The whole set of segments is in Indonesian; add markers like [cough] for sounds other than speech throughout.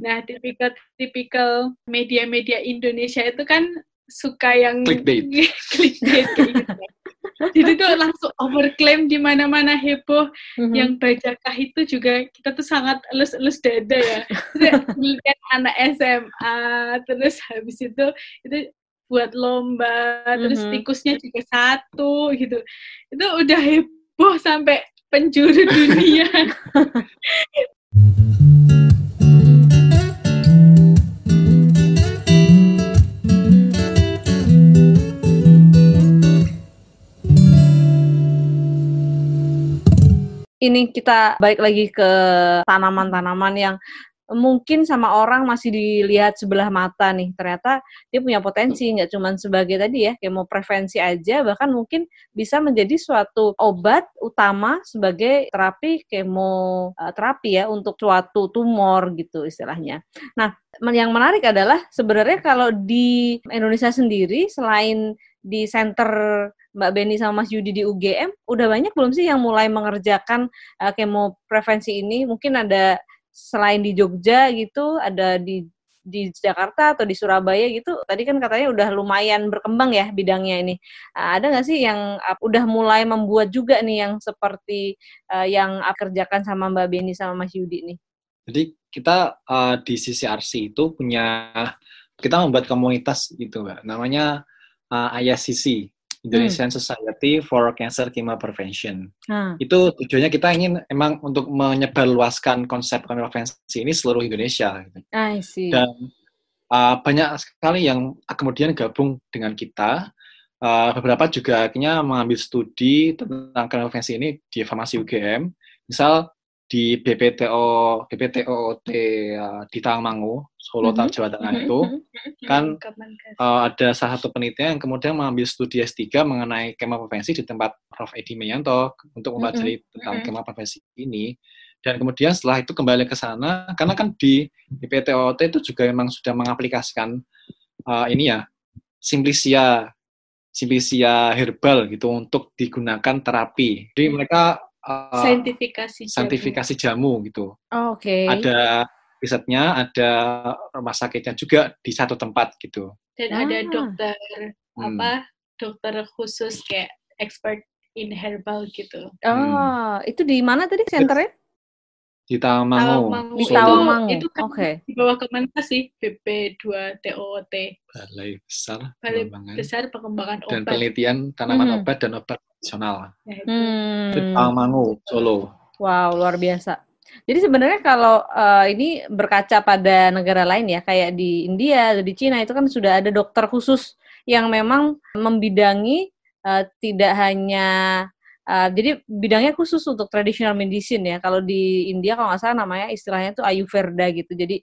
Nah, tipikal-tipikal media-media Indonesia itu kan suka yang Clickbait. [laughs] clickbait kayak gitu. Jadi tuh langsung overclaim di mana-mana heboh. Mhm. Yang bajakah itu juga kita tuh sangat elus-elus dada ya. Terus lihat anak SMA, terus habis itu itu buat lomba, terus Mhm. tikusnya juga satu gitu. Itu udah heboh sampai penjuru dunia. [laughs] ini kita balik lagi ke tanaman-tanaman yang mungkin sama orang masih dilihat sebelah mata nih. Ternyata dia punya potensi, nggak cuma sebagai tadi ya, kayak mau prevensi aja, bahkan mungkin bisa menjadi suatu obat utama sebagai terapi kemoterapi ya untuk suatu tumor gitu istilahnya. Nah, yang menarik adalah sebenarnya kalau di Indonesia sendiri selain di center Mbak Beni sama Mas Yudi di UGM, udah banyak belum sih yang mulai mengerjakan uh, kemo prevensi ini? Mungkin ada selain di Jogja gitu, ada di di Jakarta atau di Surabaya gitu. Tadi kan katanya udah lumayan berkembang ya bidangnya ini. Uh, ada nggak sih yang uh, udah mulai membuat juga nih yang seperti uh, yang kerjakan sama Mbak Beni sama Mas Yudi nih? Jadi kita uh, di CCRC itu punya kita membuat komunitas gitu, Mbak. Namanya uh, ISCC, Indonesian Society for Cancer Chemo Prevention. Nah, Itu tujuannya kita ingin emang untuk menyebarluaskan konsep prevensi ini seluruh Indonesia. Gitu. I see. Dan uh, banyak sekali yang kemudian gabung dengan kita. Uh, beberapa juga akhirnya mengambil studi tentang prevensi ini di farmasi UGM. Misal di BPTO BPTOT uh, di Tangmangu, Solo, Mhm. Jawa Tengah Mhm. itu kan Kapan kan? uh, ada salah satu penelitian yang kemudian mengambil studi S3 mengenai kemoprevensi di tempat Prof. Edi Meyanto untuk mempelajari tentang Mhm. kemoprevensi ini. Dan kemudian setelah itu kembali ke sana, karena kan di IPTOT itu juga memang sudah mengaplikasikan uh, ini ya, Simplicia, Simplicia herbal gitu untuk digunakan terapi. Jadi mereka uh, Saintifikasi. jamu. saintifikasi jamu gitu Oh, Oke. ada risetnya, ada rumah sakitnya juga di satu tempat gitu. Dan ada Ah. dokter Hmm. apa? Dokter khusus kayak expert in herbal gitu. Oh, itu di mana tadi senternya? Di Tamango, Tawamangu. Di Itu- Tawamangu. Itu kan Oke. di bawah Kemenkes sih, BP2TOT. Balai Besar Balai Pengembangan Besar Pengembangan dan Obat. Penelitian Tanaman Mhm. Obat dan Obat Nasional. Hmm. Tamango, Solo. Wow, luar biasa. Jadi sebenarnya kalau eh, ini berkaca pada negara lain ya, kayak di India, atau di Cina itu kan sudah ada dokter khusus yang memang membidangi eh, tidak hanya eh, jadi bidangnya khusus untuk traditional medicine ya. Kalau di India kalau nggak salah namanya istilahnya itu Ayurveda gitu. Jadi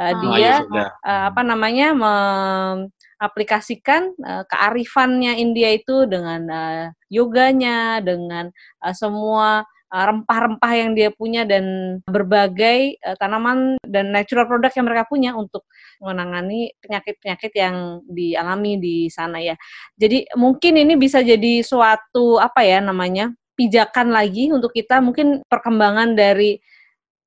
eh, Oh, dia Ayurveda. eh, apa namanya mengaplikasikan eh, kearifannya India itu dengan eh, yoganya, dengan eh, semua rempah-rempah yang dia punya dan berbagai eh, tanaman dan natural product yang mereka punya untuk menangani penyakit-penyakit yang dialami di sana ya. Jadi mungkin ini bisa jadi suatu apa ya namanya pijakan lagi untuk kita mungkin perkembangan dari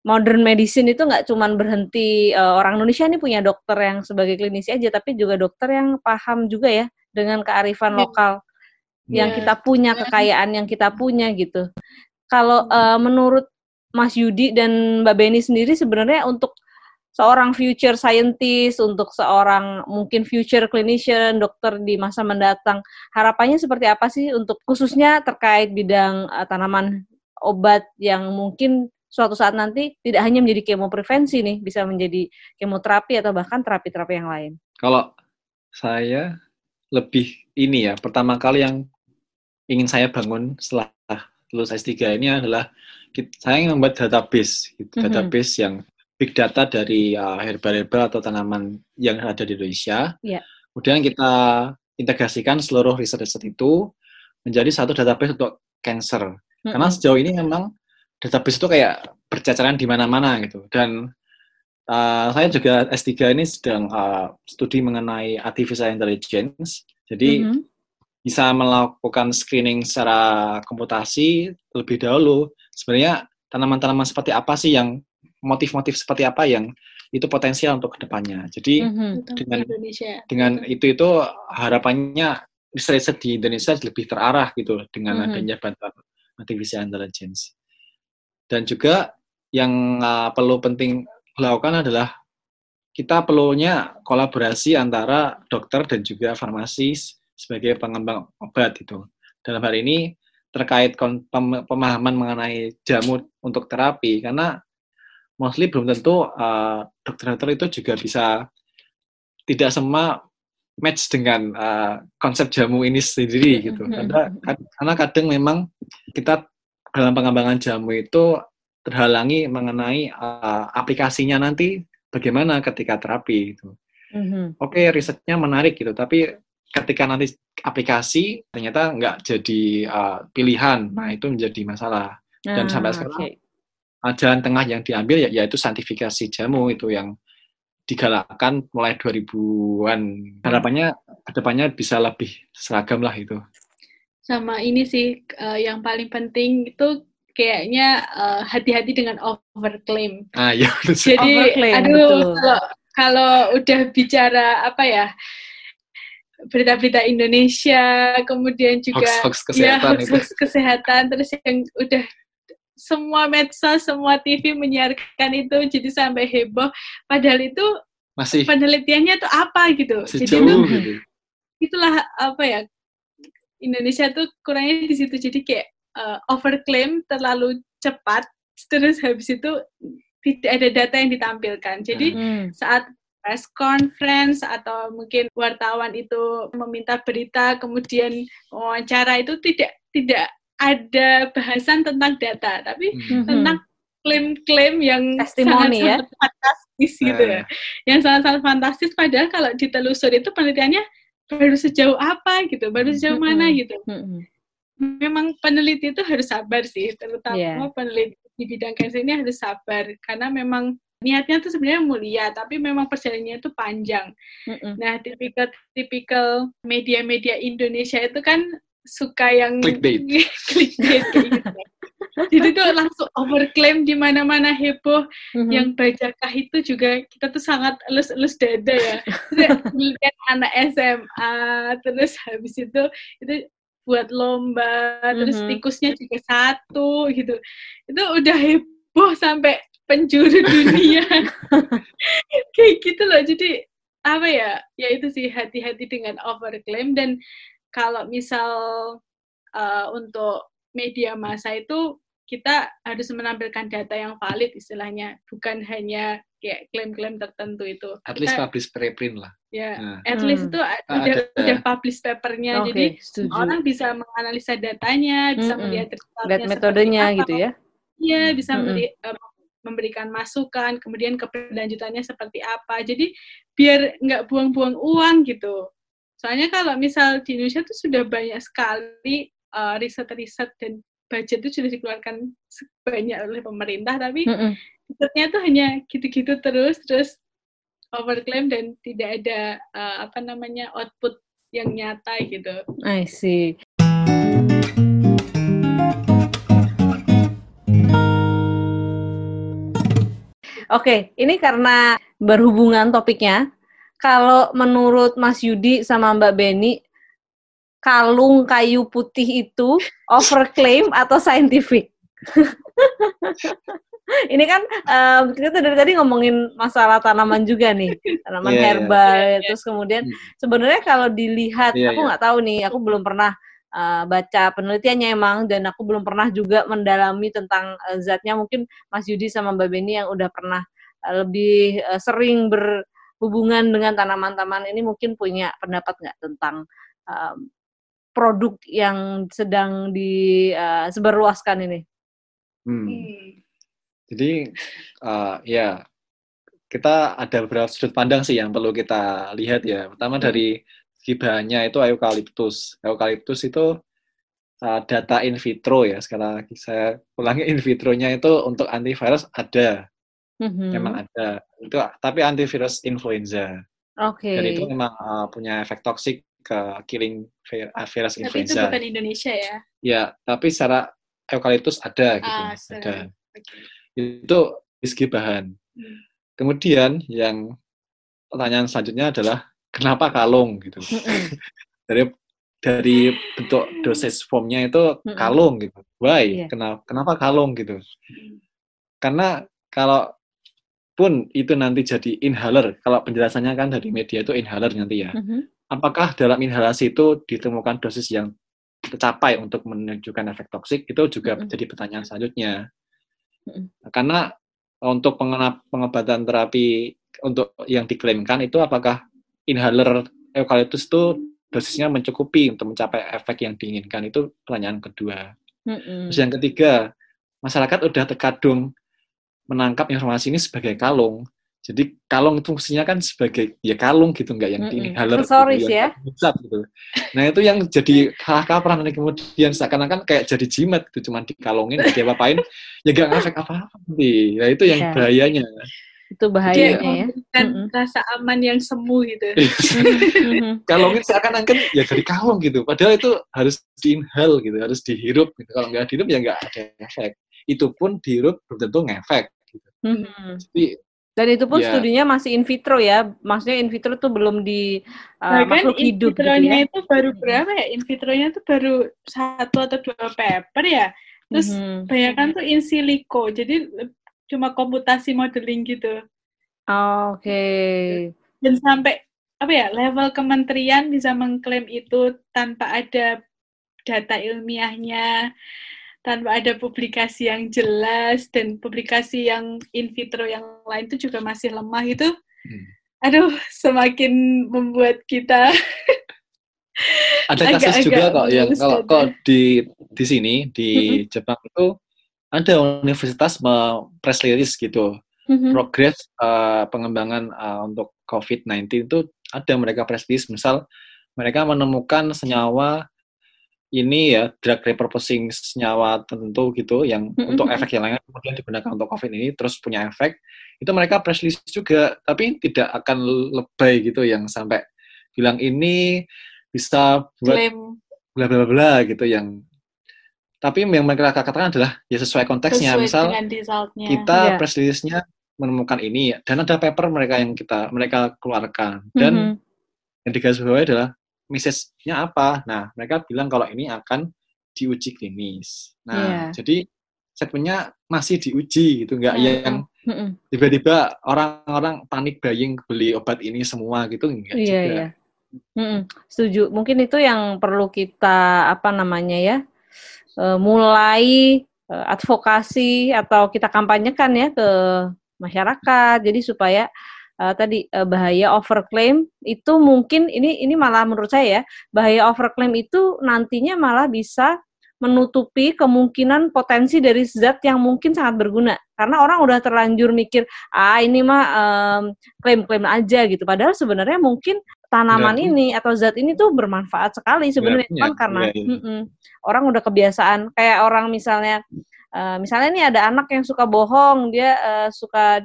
modern medicine itu nggak cuman berhenti eh, orang Indonesia nih punya dokter yang sebagai klinisi aja, tapi juga dokter yang paham juga ya dengan kearifan Ya. lokal yang Ya. kita punya, kekayaan yang kita punya gitu. Kalau eh, menurut Mas Yudi dan Mbak Beni sendiri sebenarnya untuk seorang future scientist, untuk seorang mungkin future clinician, dokter di masa mendatang, harapannya seperti apa sih untuk khususnya terkait bidang eh, tanaman obat yang mungkin suatu saat nanti tidak hanya menjadi kemoprevensi nih, bisa menjadi kemoterapi atau bahkan terapi-terapi yang lain. Kalau saya lebih ini ya, pertama kali yang ingin saya bangun setelah lulus S3 ini adalah saya ingin membuat database, gitu, Mhm. database yang big data dari uh, herbal-herbal atau tanaman yang ada di Indonesia. Iya. Kemudian kita integrasikan seluruh riset-riset itu menjadi satu database untuk cancer. Karena Mm-mm. sejauh ini memang database itu kayak berceceran di mana-mana gitu. Dan uh, saya juga S3 ini sedang uh, studi mengenai artificial intelligence. Jadi Mhm. bisa melakukan screening secara komputasi lebih dahulu. Sebenarnya tanaman-tanaman seperti apa sih yang motif-motif seperti apa yang itu potensial untuk ke depannya. Jadi Mhm. Utama dengan Indonesia. dengan Betul. itu itu harapannya riset di Indonesia lebih terarah gitu dengan Mhm. adanya bantuan artificial intelligence. Dan juga yang uh, perlu penting dilakukan adalah kita perlunya kolaborasi antara dokter dan juga farmasi sebagai pengembang obat itu. Dalam hal ini terkait pemahaman mengenai jamu untuk terapi karena mostly belum tentu uh, dokter-dokter itu juga bisa tidak semua match dengan uh, konsep jamu ini sendiri gitu. Mhm. Karena, karena kadang memang kita dalam pengembangan jamu itu terhalangi mengenai uh, aplikasinya nanti bagaimana ketika terapi itu. Mhm. Oke, risetnya menarik gitu, tapi ketika nanti aplikasi ternyata nggak jadi uh, pilihan, nah itu menjadi masalah. Dan sampai Ah, sekarang oke. uh, jalan tengah yang diambil ya yaitu saintifikasi jamu itu yang digalakkan mulai 2000-an. Harapannya ke depannya bisa lebih seragam lah itu. Sama ini sih eh, yang paling penting itu kayaknya eh, hati-hati dengan overclaim. Ah ya. Jadi Overclaim, aduh betul. kalau kalau udah bicara apa ya berita-berita Indonesia, kemudian juga hoax-hoax ya kesehatan itu. hoax kesehatan terus yang udah semua medsos, semua TV menyiarkan itu jadi sampai heboh. Padahal itu Masih penelitiannya tuh apa gitu. masih jadi jauh tuh gitu. itulah apa ya Indonesia tuh kurangnya di situ jadi kayak uh, overclaim terlalu cepat terus habis itu tidak ada data yang ditampilkan jadi Hmm. saat press conference atau mungkin wartawan itu meminta berita kemudian wawancara itu tidak tidak ada bahasan tentang data tapi Hmm. Tentang klaim-klaim yang Testimoni ya? sangat-sangat fantastis gitu ya yang sangat-sangat fantastis padahal kalau ditelusuri itu penelitiannya baru sejauh apa gitu baru sejauh mana Mm-mm. gitu memang peneliti itu harus sabar sih terutama Iya. peneliti di bidang cancer ini harus sabar karena memang niatnya tuh sebenarnya mulia tapi memang perjalanannya itu panjang Mhm. nah tipikal tipikal media-media Indonesia itu kan suka yang Clickbait. [laughs] clickbait gitu. Jadi tuh langsung overclaim di mana-mana heboh Mhm. yang bajakah itu juga kita tuh sangat elus-elus dada ya. Terus lihat anak SMA, terus habis itu itu buat lomba, terus Mhm. tikusnya juga satu gitu. Itu udah heboh sampai penjuru dunia. [laughs] Kayak gitu loh. Jadi apa ya? Ya itu sih hati-hati dengan overclaim dan kalau misal uh, untuk media massa itu kita harus menampilkan data yang valid istilahnya, bukan hanya kayak klaim-klaim tertentu itu. At least Kita- publish preprint lah. ya, Nah, at least Hmm. itu Ah, udah ada. udah publish papernya, Oke, jadi setuju. orang bisa menganalisa datanya, bisa Mm-mm. melihat Lihat resultnya metodenya apa. gitu ya. Iya, bisa eh, memberikan masukan, kemudian keberlanjutannya seperti apa. Jadi biar nggak buang-buang uang gitu. Soalnya kalau misal di Indonesia tuh sudah banyak sekali eh, riset-riset dan budget itu sudah dikeluarkan banyak oleh pemerintah, tapi Mhm. risetnya tuh hanya gitu-gitu terus, terus overclaim dan tidak ada eh, apa namanya output yang nyata gitu. I see. Oke, ini karena berhubungan topiknya. Kalau menurut Mas Yudi sama Mbak Beni, kalung kayu putih itu overclaim atau scientific? [laughs] ini kan eh, kita dari tadi ngomongin masalah tanaman juga nih, tanaman Iya, iya. herbal. Iya, iya. Terus kemudian Hmm. sebenarnya kalau dilihat, Iya, aku iya. nggak tahu nih, aku belum pernah uh, baca penelitiannya emang, dan aku belum pernah juga mendalami tentang uh, zatnya. Mungkin Mas Yudi sama Mbak Beni yang udah pernah uh, lebih uh, sering berhubungan dengan tanaman-tanaman ini mungkin punya pendapat nggak tentang um, produk yang sedang disebarluaskan ini? Hmm. Hmm. Jadi uh, ya kita ada beberapa sudut pandang sih yang perlu kita lihat ya. Pertama dari segi bahannya itu eukaliptus. Eukaliptus itu uh, data in vitro ya. Sekali lagi saya ulangi in vitronya itu untuk antivirus ada, Mhm. memang ada. Itu tapi antivirus influenza. Oke. Dan itu memang uh, punya efek toksik ke killing uh, virus Tapi itu influenza. bukan Indonesia ya. Ya, tapi secara eukaliptus ada gitu. Ah, ada. Oke. Itu segi bahan. Hmm. Kemudian yang pertanyaan selanjutnya adalah kenapa kalung gitu. [laughs] dari dari bentuk dosis formnya itu kalung gitu. Why? Yeah. Kenapa kenapa kalung gitu? Karena kalau pun itu nanti jadi inhaler, kalau penjelasannya kan dari media itu inhaler nanti ya. Apakah dalam inhalasi itu ditemukan dosis yang tercapai untuk menunjukkan efek toksik itu juga menjadi pertanyaan selanjutnya. Karena untuk pengobatan terapi untuk yang diklaimkan itu apakah inhaler eukaliptus itu dosisnya mencukupi untuk mencapai efek yang diinginkan itu pertanyaan kedua. Mm-hmm. Terus yang ketiga, masyarakat udah terkadung menangkap informasi ini sebagai kalung. Jadi kalung itu fungsinya kan sebagai ya kalung gitu nggak yang mm -hmm. di inhaler gitu, ya. Besar, gitu. Nah itu yang jadi kaprah nanti kemudian seakan-akan kayak jadi jimat gitu cuma dikalungin dia apa-apain ya gak ngefek apa-apa nanti. Nah itu yang yeah. bahayanya. Itu bahayanya ya. Kan mm -hmm. rasa aman yang semu gitu. kalungin seakan-akan ya dari kalung gitu. Padahal itu harus diinhal gitu, harus dihirup gitu. Kalau nggak dihirup ya nggak ada efek. Itu pun dihirup belum tentu ngefek. -hmm. Jadi dan itu pun yeah. studinya masih in vitro ya, maksudnya in vitro tuh belum di uh, makhluk hidup gitu ya. itu baru berapa ya? In vitronya tuh baru satu atau dua paper ya. Terus mm-hmm. banyak tuh in silico, jadi cuma komputasi modeling gitu. Oh, Oke. Okay. Dan sampai apa ya level kementerian bisa mengklaim itu tanpa ada data ilmiahnya tanpa ada publikasi yang jelas dan publikasi yang in vitro yang lain itu juga masih lemah itu hmm. aduh semakin membuat kita ada kasus agak, juga kok yang kalau kok di di sini di mm-hmm. Jepang itu ada universitas press release gitu mm-hmm. progres uh, pengembangan uh, untuk COVID-19 itu ada mereka press release misal mereka menemukan senyawa ini ya drug repurposing senyawa tertentu gitu yang mm-hmm. untuk efek yang lain kemudian digunakan untuk COVID ini terus punya efek itu mereka press release juga tapi tidak akan lebay gitu yang sampai bilang ini bisa buat bla bla bla gitu yang tapi yang mereka katakan adalah ya sesuai konteksnya sesuai misal kita yeah. press release-nya menemukan ini dan ada paper mereka yang kita mereka keluarkan dan mm-hmm. yang digarisbawahi adalah message-nya apa? Nah, mereka bilang kalau ini akan diuji klinis. Nah, yeah. jadi segmennya masih diuji gitu, nggak yeah. yang tiba-tiba orang-orang panik buying beli obat ini semua gitu, enggak yeah, juga. Yeah. Mm-mm. Setuju. Mungkin itu yang perlu kita apa namanya ya, uh, mulai uh, advokasi atau kita kampanyekan ya ke masyarakat. Jadi supaya uh, tadi uh, bahaya overclaim itu mungkin ini ini malah menurut saya ya bahaya overclaim itu nantinya malah bisa menutupi kemungkinan potensi dari zat yang mungkin sangat berguna. Karena orang udah terlanjur mikir ah ini mah um, klaim-klaim aja gitu. Padahal sebenarnya mungkin tanaman ini atau zat ini tuh bermanfaat sekali sebenarnya. Kan karena ya, ya. orang udah kebiasaan. Kayak orang misalnya uh, misalnya nih ada anak yang suka bohong dia uh, suka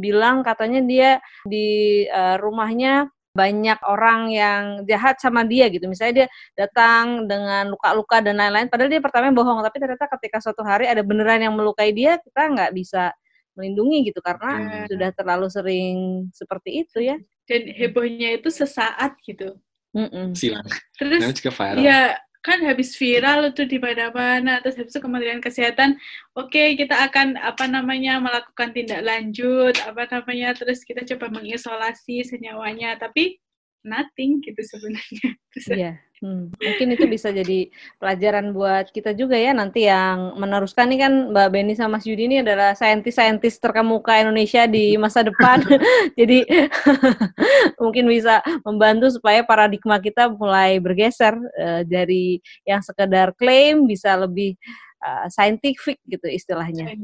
bilang katanya dia di uh, rumahnya banyak orang yang jahat sama dia gitu. Misalnya dia datang dengan luka-luka dan lain-lain, padahal dia pertama bohong, tapi ternyata ketika suatu hari ada beneran yang melukai dia, kita nggak bisa melindungi gitu karena hmm. sudah terlalu sering seperti itu ya. Dan hebohnya itu sesaat gitu. Mm -mm. Silang. Terus juga viral. ya kan habis viral itu di mana-mana terus habis itu Kementerian Kesehatan oke okay, kita akan apa namanya melakukan tindak lanjut apa namanya terus kita coba mengisolasi senyawanya. Tapi nothing gitu sebenarnya. [laughs] Iya. Hmm. Mungkin itu bisa jadi pelajaran buat kita juga ya nanti yang meneruskan nih kan Mbak Beni sama Mas Yudi ini adalah saintis-saintis terkemuka Indonesia di masa depan. [laughs] jadi [laughs] mungkin bisa membantu supaya paradigma kita mulai bergeser uh, dari yang sekedar klaim bisa lebih uh, scientific gitu istilahnya.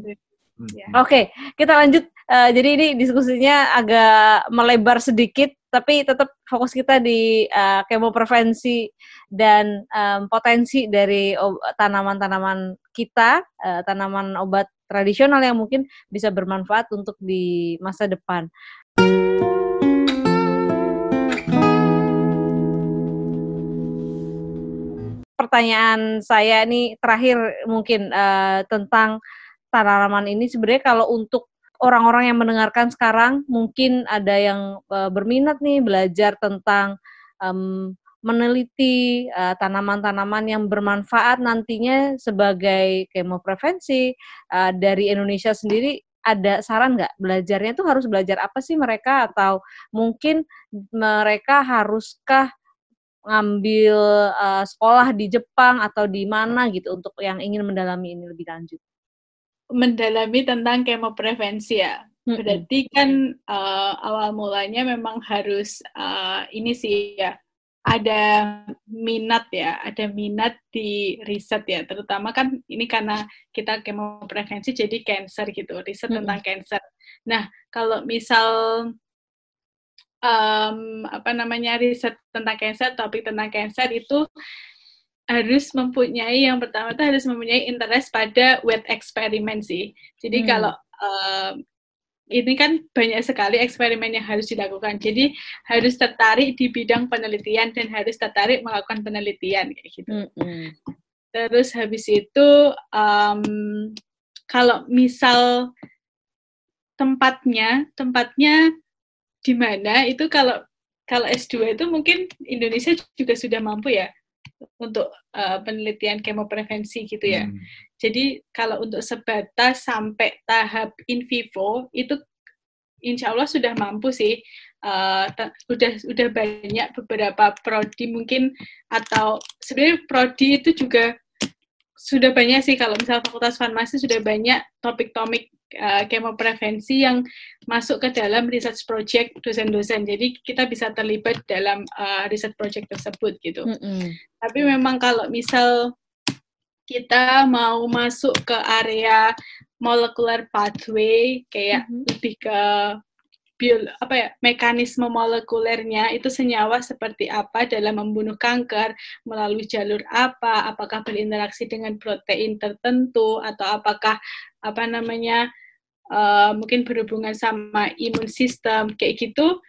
Yeah. Oke, okay, kita lanjut. Uh, jadi ini diskusinya agak melebar sedikit tapi tetap fokus kita di uh, kemoprevensi dan um, potensi dari tanaman-tanaman kita, uh, tanaman obat tradisional yang mungkin bisa bermanfaat untuk di masa depan. Pertanyaan saya ini terakhir mungkin uh, tentang tanaman ini sebenarnya kalau untuk orang-orang yang mendengarkan sekarang mungkin ada yang uh, berminat nih belajar tentang um, meneliti uh, tanaman-tanaman yang bermanfaat nantinya sebagai kemoprevensi uh, dari Indonesia sendiri ada saran nggak belajarnya tuh harus belajar apa sih mereka atau mungkin mereka haruskah ngambil uh, sekolah di Jepang atau di mana gitu untuk yang ingin mendalami ini lebih lanjut? Mendalami tentang kemoprevensi ya. Berarti kan uh, awal mulanya memang harus uh, ini sih ya ada minat ya, ada minat di riset ya, terutama kan ini karena kita kemo prevensi jadi cancer gitu, riset hmm. tentang cancer. Nah, kalau misal um, apa namanya riset tentang cancer, topik tentang cancer itu harus mempunyai yang pertama itu harus mempunyai interest pada wet experiment sih. Jadi hmm. kalau um, ini kan banyak sekali eksperimen yang harus dilakukan. Jadi harus tertarik di bidang penelitian dan harus tertarik melakukan penelitian kayak gitu. Mm -hmm. Terus habis itu um, kalau misal tempatnya tempatnya di mana itu kalau kalau S2 itu mungkin Indonesia juga sudah mampu ya untuk uh, penelitian kemoprevensi gitu ya. Hmm. Jadi kalau untuk sebatas sampai tahap in vivo itu insya Allah sudah mampu sih. Uh, udah udah banyak beberapa prodi mungkin atau sebenarnya prodi itu juga sudah banyak sih kalau misal Fakultas Farmasi sudah banyak topik-topik uh, kemoprevensi yang masuk ke dalam research project dosen-dosen. Jadi kita bisa terlibat dalam uh, research project tersebut gitu. Mm -hmm. Tapi memang kalau misal kita mau masuk ke area molecular pathway kayak mm -hmm. lebih ke bio, apa ya mekanisme molekulernya itu senyawa seperti apa dalam membunuh kanker melalui jalur apa apakah berinteraksi dengan protein tertentu atau apakah apa namanya uh, mungkin berhubungan sama imun sistem kayak gitu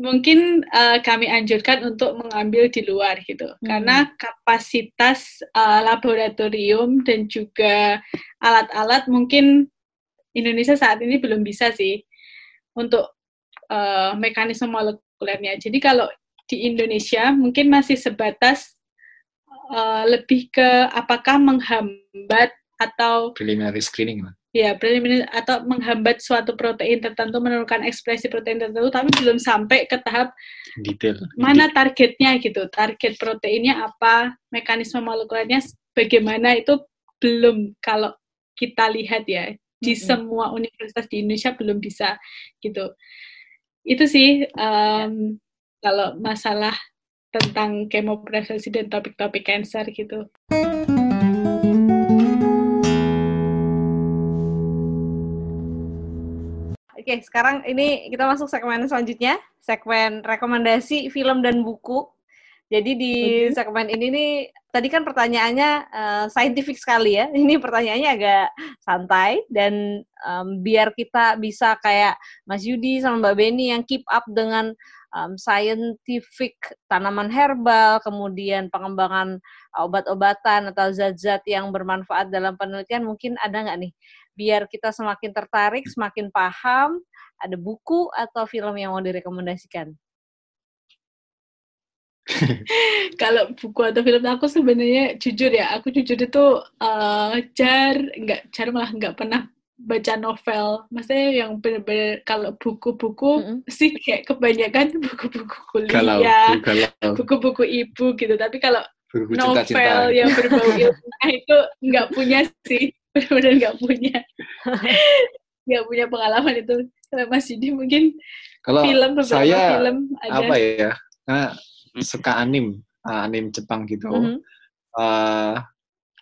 mungkin uh, kami anjurkan untuk mengambil di luar gitu hmm. karena kapasitas uh, laboratorium dan juga alat-alat mungkin Indonesia saat ini belum bisa sih untuk uh, mekanisme molekulernya. Jadi kalau di Indonesia mungkin masih sebatas uh, lebih ke apakah menghambat atau preliminary screening lah ya preliminary atau menghambat suatu protein tertentu menurunkan ekspresi protein tertentu tapi belum sampai ke tahap detail. mana targetnya gitu target proteinnya apa mekanisme molekulernya bagaimana itu belum kalau kita lihat ya di mm -hmm. semua universitas di Indonesia belum bisa gitu itu sih um, kalau masalah tentang kemoprevensi dan topik-topik cancer gitu. Oke, sekarang ini kita masuk segmen selanjutnya, segmen rekomendasi film dan buku. Jadi di okay. segmen ini nih, tadi kan pertanyaannya uh, scientific sekali ya. [laughs] Ini pertanyaannya agak santai dan um, biar kita bisa kayak Mas Yudi sama Mbak Beni yang keep up dengan um, scientific tanaman herbal, kemudian pengembangan obat-obatan atau zat-zat yang bermanfaat dalam penelitian, mungkin ada nggak nih biar kita semakin tertarik, semakin paham, ada buku atau film yang mau direkomendasikan? Kalau buku atau film aku sebenarnya jujur ya, aku jujur itu uh, jar nggak jar malah nggak pernah baca novel. Maksudnya yang benar-benar kalau buku-buku mm -hmm. sih kayak kebanyakan [laughs] buku-buku kuliah, buku-buku ibu gitu. Tapi kalau buku novel cinta -cinta. yang berbau ilmu [laughs] itu nggak punya sih [laughs] benar-benar nggak punya nggak punya pengalaman itu kalau Mas Yudi mungkin kalau film saya film ada. apa ya nah, suka anim uh, anim Jepang gitu mm -hmm. uh,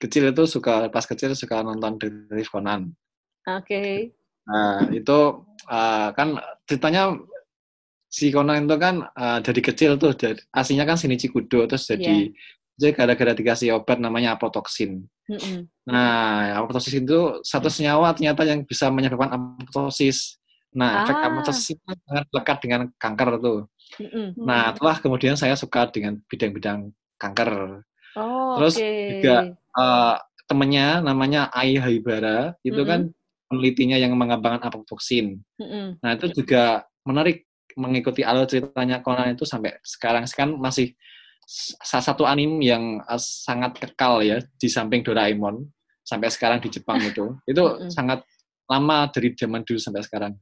kecil itu suka pas kecil suka nonton Detective Conan oke okay. nah itu uh, kan ceritanya si Conan itu kan uh, dari kecil tuh dari, aslinya kan Shinichi Kudo terus jadi yeah jadi gara-gara dikasih obat namanya apotoksin. Mm-hmm. Nah, apotoksin itu satu senyawa ternyata yang bisa menyebabkan apoptosis. Nah, ah. efek apoptosis itu sangat lekat dengan kanker tuh. Mm-hmm. Nah, telah kemudian saya suka dengan bidang-bidang kanker. Oh, Terus okay. juga uh, temennya namanya Ai Haibara itu mm-hmm. kan penelitinya yang mengembangkan apoptoksin. Mm-mm. Nah itu juga menarik mengikuti alur ceritanya Conan itu sampai sekarang kan masih salah satu anime yang eh, sangat kekal ya di samping Doraemon sampai sekarang di Jepang itu [laughs] itu Mm-mm. sangat lama dari zaman dulu sampai sekarang.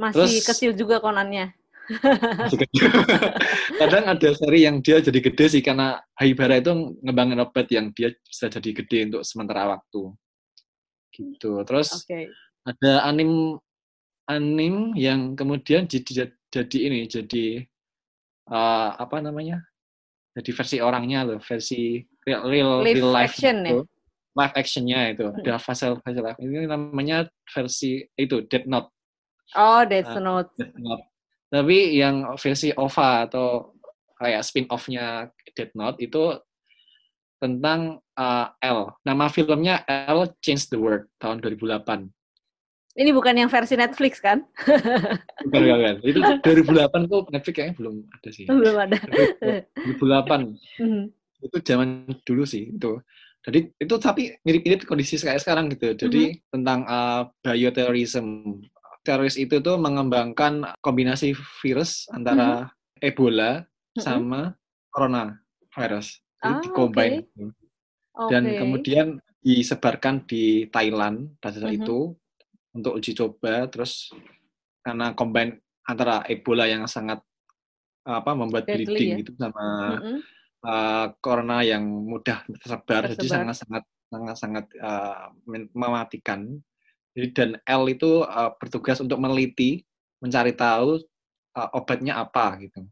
Masih Terus- kecil juga konannya. [laughs] Kadang ada seri yang dia jadi gede sih karena Haibara itu ngembangin obat yang dia bisa jadi gede untuk sementara waktu. Gitu. Terus Oke. ada anim anim yang kemudian jadi jadi ini jadi eh, apa namanya jadi versi orangnya loh versi real real, Live real life action ya? gitu. live actionnya itu ada fase fase live ini namanya versi itu Death Note Oh, Ah. Note. Death Note tapi yang versi OVA atau kayak spin off-nya Death Note itu tentang eh, L nama filmnya L Change the World tahun 2008 Ini bukan yang versi Netflix kan? [laughs] Bukan, bukan, bukan. Itu 2008 tuh Netflix kayaknya belum ada sih. Belum ada. 2008 Mhm. itu zaman dulu sih itu. Jadi itu tapi mirip-mirip kondisi kayak sekarang gitu. Jadi tentang uh, bioterrorism. Teroris itu tuh mengembangkan kombinasi virus antara Ebola Mhm. sama corona virus. Ah, Jadi combine. gitu. Dan Oke. kemudian disebarkan di Thailand pada saat Mhm. itu untuk uji coba terus karena combine antara Ebola yang sangat apa membuat Deadly bleeding ya? gitu sama Mhm. uh, corona yang mudah tersebar, jadi Tersebar. sangat sangat sangat sangat uh, men- mematikan. Jadi dan L itu uh, bertugas untuk meneliti, mencari tahu uh, obatnya apa gitu.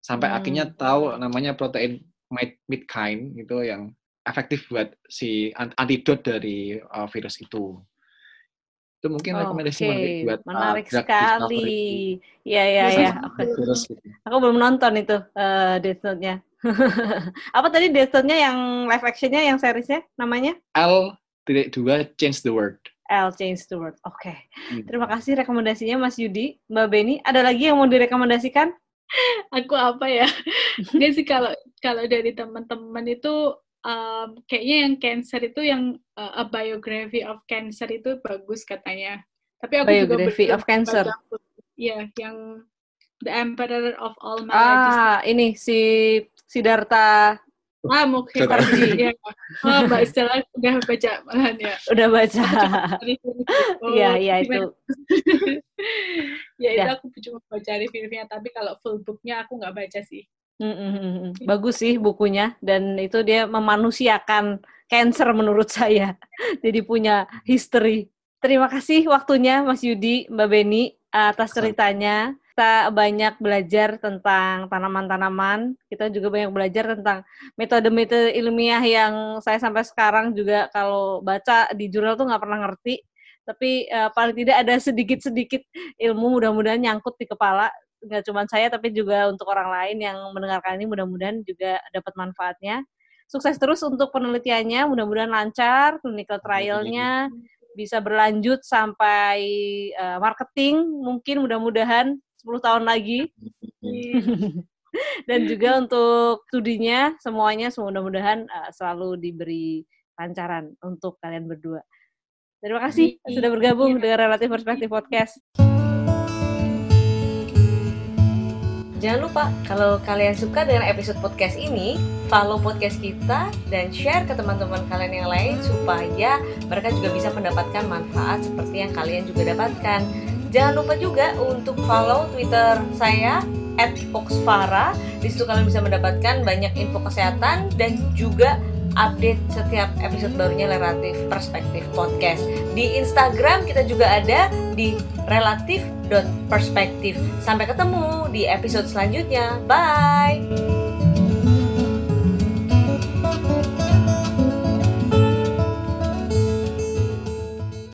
Sampai Hmm. akhirnya tahu namanya protein mid- midkine itu yang efektif buat si an- antidot dari uh, virus itu. Itu mungkin rekomendasi Oke, menarik buat uh, menarik drug sekali. Iya, iya, iya. gitu. Aku belum nonton itu eh Death Note-nya. [laughs] Apa tadi Death Note-nya yang live action-nya, yang seriesnya namanya? L titik dua change the world. L Change the World. Oke. Hmm. Terima kasih rekomendasinya Mas Yudi, Mbak Beni. Ada lagi yang mau direkomendasikan? [laughs] aku apa ya [laughs] dia sih kalau kalau dari teman-teman itu um, kayaknya yang cancer itu yang uh, a biography of cancer itu bagus katanya tapi aku Biography juga of Cancer. Iya, yang The Emperor of All Maladies. Ah, ini si Siddhartha Ah, mungkin. Sudah. Iya. Oh, Mbak Stella udah baca malahan ya. udah baca. Oh, [laughs] Iya, iya gimana? itu. [laughs] ya itu Ya. aku cuma baca reviewnya, tapi kalau full booknya aku nggak baca sih. Mm, mm, mm, mm. Bagus sih bukunya dan itu dia memanusiakan cancer menurut [laughs] saya. Jadi punya history. Terima kasih waktunya Mas Yudi, Mbak Beni atas ceritanya. Kita banyak belajar tentang tanaman-tanaman. Kita juga banyak belajar tentang metode-metode ilmiah yang saya sampai sekarang juga kalau baca di jurnal tuh nggak pernah ngerti. Tapi eh, paling tidak ada sedikit-sedikit ilmu mudah-mudahan nyangkut di kepala nggak cuma saya tapi juga untuk orang lain yang mendengarkan ini mudah-mudahan juga dapat manfaatnya. Sukses terus untuk penelitiannya, mudah-mudahan lancar, clinical trialnya bisa berlanjut sampai eh, marketing mungkin mudah-mudahan 10 tahun lagi [laughs] dan juga untuk studinya semuanya mudah-mudahan eh, selalu diberi lancaran untuk kalian berdua. Terima kasih sudah bergabung dengan Relatif Perspektif Podcast. Jangan lupa, kalau kalian suka dengan episode podcast ini, follow podcast kita dan share ke teman-teman kalian yang lain supaya mereka juga bisa mendapatkan manfaat seperti yang kalian juga dapatkan. Jangan lupa juga untuk follow Twitter saya @oxfara. Di situ kalian bisa mendapatkan banyak info kesehatan dan juga update setiap episode barunya Relatif Perspektif Podcast. Di Instagram kita juga ada di relatif.perspektif. Sampai ketemu di episode selanjutnya. Bye!